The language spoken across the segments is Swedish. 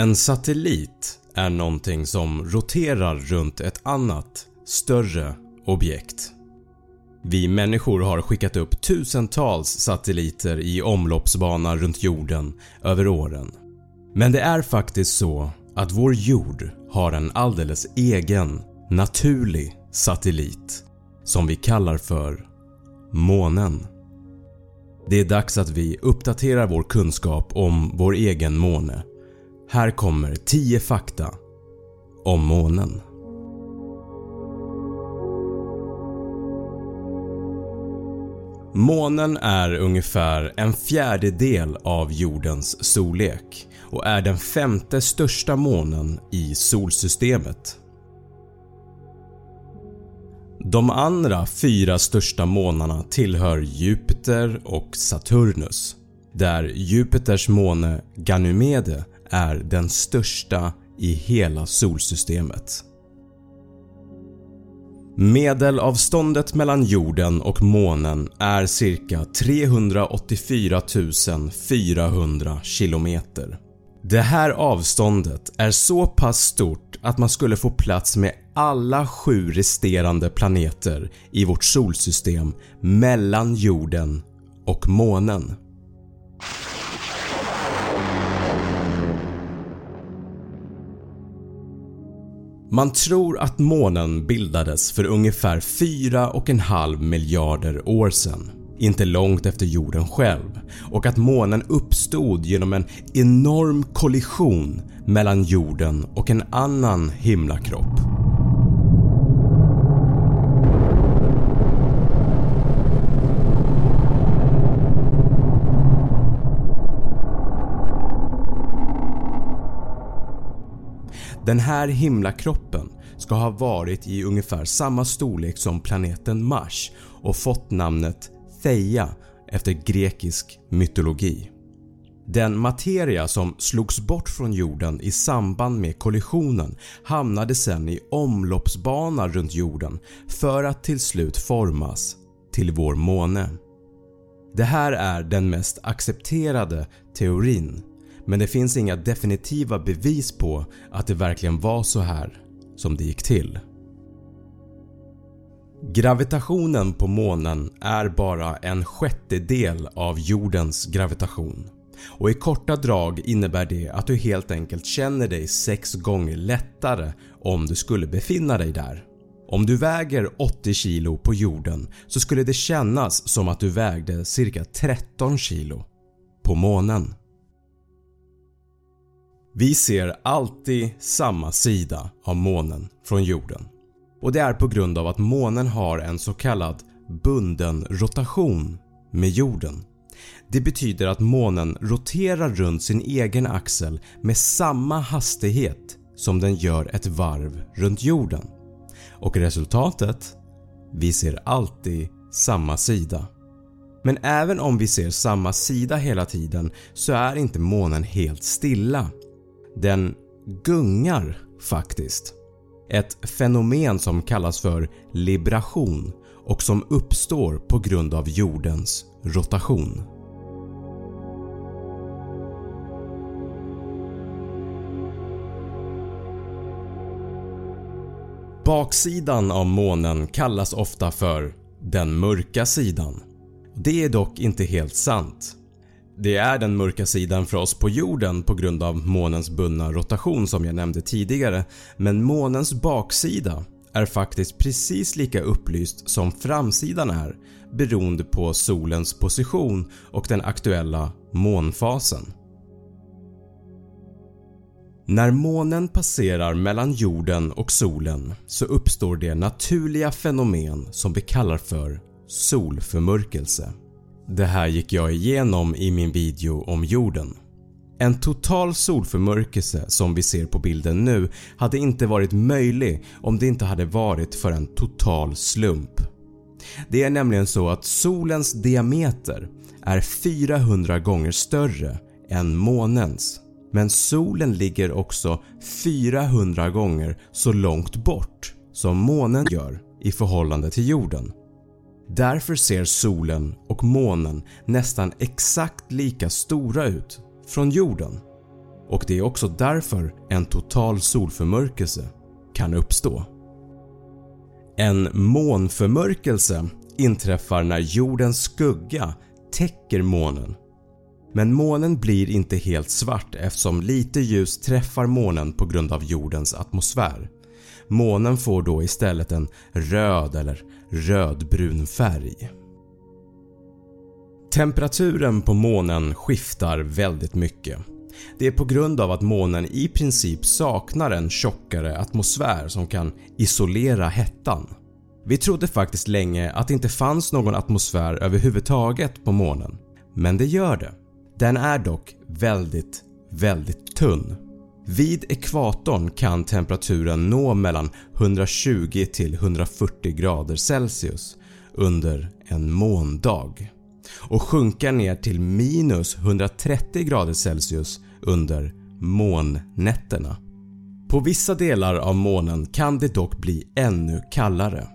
En satellit är någonting som roterar runt ett annat, större objekt. Vi människor har skickat upp tusentals satelliter i omloppsbana runt jorden över åren. Men det är faktiskt så att vår jord har en alldeles egen, naturlig satellit som vi kallar för månen. Det är dags att vi uppdaterar vår kunskap om vår egen måne. Här kommer 10 fakta om månen. Månen är ungefär en fjärdedel av jordens storlek och är den femte största månen i solsystemet. De andra fyra största månarna tillhör Jupiter och Saturnus där Jupiters måne Ganymede är den största i hela solsystemet. Medelavståndet mellan jorden och månen är cirka 384 400 km. Det här avståndet är så pass stort att man skulle få plats med alla sju resterande planeter i vårt solsystem mellan jorden och månen. Man tror att månen bildades för ungefär 4,5 miljarder år sedan, inte långt efter jorden själv och att månen uppstod genom en enorm kollision mellan jorden och en annan himlakropp. Den här himlakroppen ska ha varit i ungefär samma storlek som planeten Mars och fått namnet Theia efter grekisk mytologi. Den materia som slogs bort från jorden i samband med kollisionen hamnade sen i omloppsbana runt jorden för att till slut formas till vår måne. Det här är den mest accepterade teorin men det finns inga definitiva bevis på att det verkligen var så här som det gick till. Gravitationen på månen är bara en sjättedel av jordens gravitation och i korta drag innebär det att du helt enkelt känner dig 6 gånger lättare om du skulle befinna dig där. Om du väger 80 kg på jorden så skulle det kännas som att du vägde cirka 13 kg på månen. Vi ser alltid samma sida av månen från jorden och det är på grund av att månen har en så kallad bunden rotation med jorden. Det betyder att månen roterar runt sin egen axel med samma hastighet som den gör ett varv runt jorden och resultatet? Vi ser alltid samma sida. Men även om vi ser samma sida hela tiden så är inte månen helt stilla den gungar faktiskt. Ett fenomen som kallas för libration och som uppstår på grund av jordens rotation. Baksidan av månen kallas ofta för “den mörka sidan”. Det är dock inte helt sant det är den mörka sidan för oss på jorden på grund av månens bundna rotation som jag nämnde tidigare men månens baksida är faktiskt precis lika upplyst som framsidan är beroende på solens position och den aktuella månfasen. När månen passerar mellan jorden och solen så uppstår det naturliga fenomen som vi kallar för solförmörkelse. Det här gick jag igenom i min video om jorden. En total solförmörkelse som vi ser på bilden nu hade inte varit möjlig om det inte hade varit för en total slump. Det är nämligen så att solens diameter är 400 gånger större än månens men solen ligger också 400 gånger så långt bort som månen gör i förhållande till jorden. Därför ser solen och månen nästan exakt lika stora ut från jorden. och det är också därför en total solförmörkelse kan uppstå. En månförmörkelse inträffar när jordens skugga täcker månen. Men månen blir inte helt svart eftersom lite ljus träffar månen på grund av jordens atmosfär. Månen får då istället en röd eller rödbrun färg. Temperaturen på månen skiftar väldigt mycket. Det är på grund av att månen i princip saknar en tjockare atmosfär som kan isolera hettan. Vi trodde faktiskt länge att det inte fanns någon atmosfär överhuvudtaget på månen, men det gör det. Den är dock väldigt, väldigt tunn. Vid ekvatorn kan temperaturen nå mellan 120 till 140 grader Celsius under en måndag och sjunka ner till minus 130 grader Celsius under månnätterna. På vissa delar av månen kan det dock bli ännu kallare.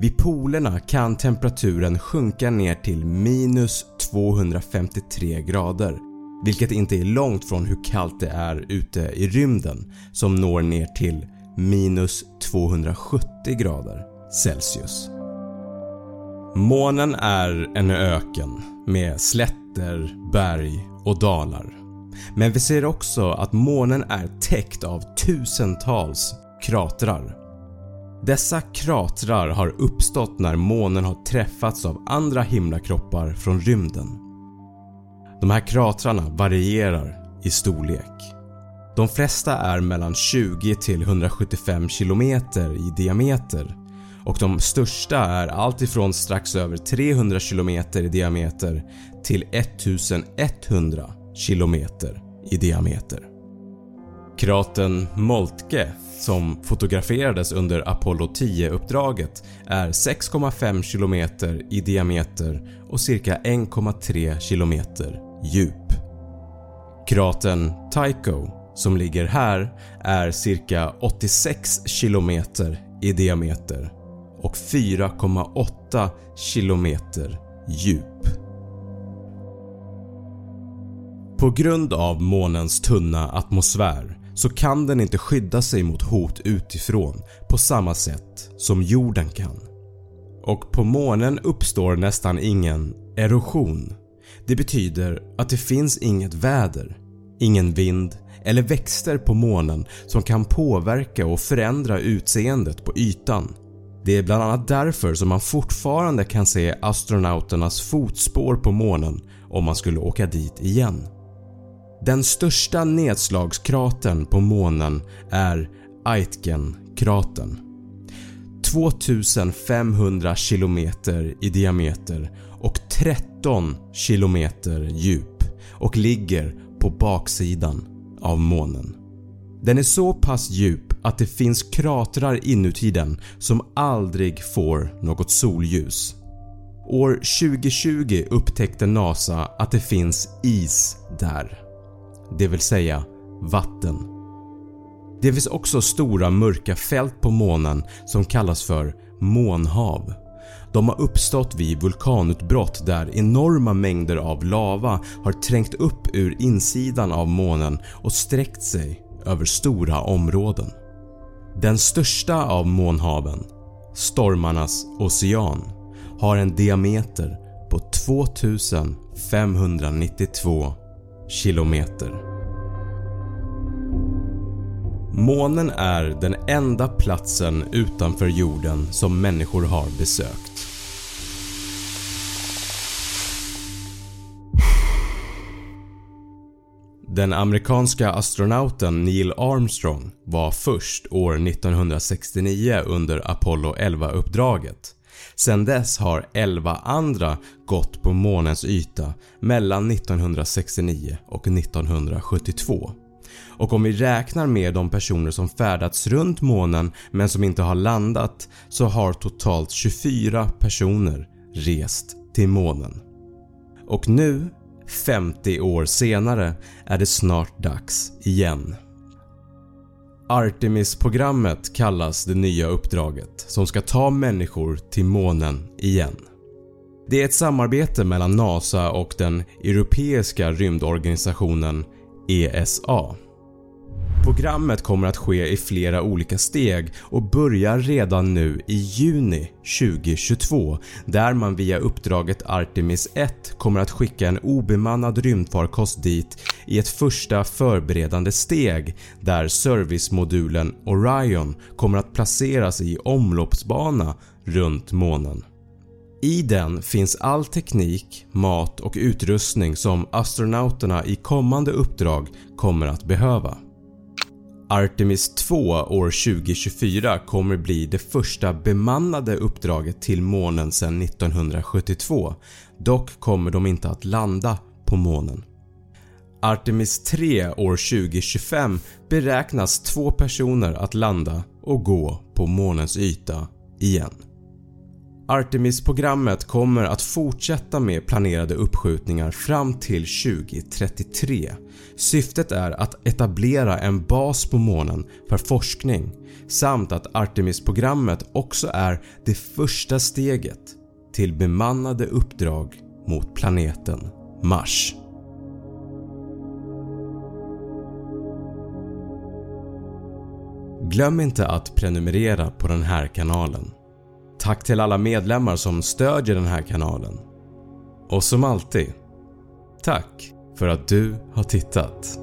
Vid polerna kan temperaturen sjunka ner till minus 253 grader vilket inte är långt från hur kallt det är ute i rymden som når ner till minus 270 grader Celsius. Månen är en öken med slätter, berg och dalar. Men vi ser också att månen är täckt av tusentals kratrar. Dessa kratrar har uppstått när månen har träffats av andra himlakroppar från rymden. De här kratrarna varierar i storlek. De flesta är mellan 20 till 175 km i diameter och de största är alltifrån strax över 300 km i diameter till 1100 km i diameter. Kratern Moltke som fotograferades under Apollo 10-uppdraget är 6,5 km i diameter och cirka 1,3 km djup. Kratern Tycho som ligger här är cirka 86 km i diameter och 4,8 km djup. På grund av månens tunna atmosfär så kan den inte skydda sig mot hot utifrån på samma sätt som jorden kan. Och på månen uppstår nästan ingen erosion. Det betyder att det finns inget väder, ingen vind eller växter på månen som kan påverka och förändra utseendet på ytan. Det är bland annat därför som man fortfarande kan se astronauternas fotspår på månen om man skulle åka dit igen. Den största nedslagskratern på månen är Aitken-kratern. 2500 km i diameter 13 km djup och ligger på baksidan av månen. Den är så pass djup att det finns kratrar inuti den som aldrig får något solljus. År 2020 upptäckte NASA att det finns is där det vill säga vatten. Det finns också stora mörka fält på månen som kallas för månhav. De har uppstått vid vulkanutbrott där enorma mängder av lava har trängt upp ur insidan av månen och sträckt sig över stora områden. Den största av månhaven, Stormarnas ocean, har en diameter på 2592 kilometer. Månen är den enda platsen utanför jorden som människor har besökt. Den amerikanska astronauten Neil Armstrong var först år 1969 under Apollo 11-uppdraget Sedan dess har 11 andra gått på månens yta mellan 1969 och 1972 och om vi räknar med de personer som färdats runt månen men som inte har landat så har totalt 24 personer rest till månen. Och nu, 50 år senare, är det snart dags igen. Artemis-programmet kallas det nya uppdraget som ska ta människor till månen igen. Det är ett samarbete mellan NASA och den europeiska rymdorganisationen ESA. Programmet kommer att ske i flera olika steg och börjar redan nu i juni 2022 där man via uppdraget Artemis 1 kommer att skicka en obemannad rymdfarkost dit i ett första förberedande steg där servicemodulen Orion kommer att placeras i omloppsbana runt månen. I den finns all teknik, mat och utrustning som astronauterna i kommande uppdrag kommer att behöva. Artemis 2 år 2024 kommer bli det första bemannade uppdraget till månen sedan 1972, dock kommer de inte att landa på månen. Artemis 3 år 2025 beräknas två personer att landa och gå på månens yta igen. Artemis-programmet kommer att fortsätta med planerade uppskjutningar fram till 2033. Syftet är att etablera en bas på månen för forskning samt att Artemis-programmet också är det första steget till bemannade uppdrag mot planeten Mars. Glöm inte att prenumerera på den här kanalen Tack till alla medlemmar som stödjer den här kanalen. Och som alltid, tack för att du har tittat.